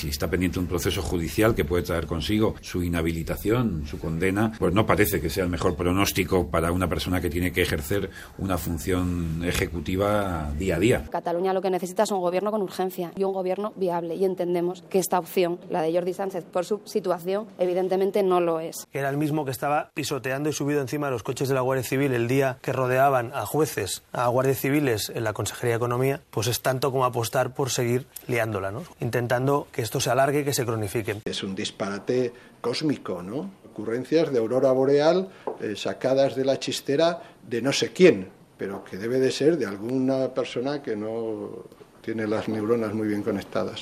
Si está pendiente un proceso judicial que puede traer consigo su inhabilitación, su condena, pues no parece que sea el mejor pronóstico para una persona que tiene que ejercer una función ejecutiva día a día. Cataluña lo que necesita es un gobierno con urgencia y un gobierno viable y entendemos que esta opción, la de Jordi Sánchez, por su situación, evidentemente no lo es. Era el mismo que estaba pisoteando y subido encima de los coches de la Guardia Civil el día que rodeaban a jueces, a guardias civiles en la Consejería de Economía, pues es tanto como apostar por seguir liándola, ¿no? intentando que esto se alargue y que se cronifique. Es un disparate cósmico, ¿no? Ocurrencias de aurora boreal eh, sacadas de la chistera de no sé quién, pero que debe de ser de alguna persona que no tiene las neuronas muy bien conectadas.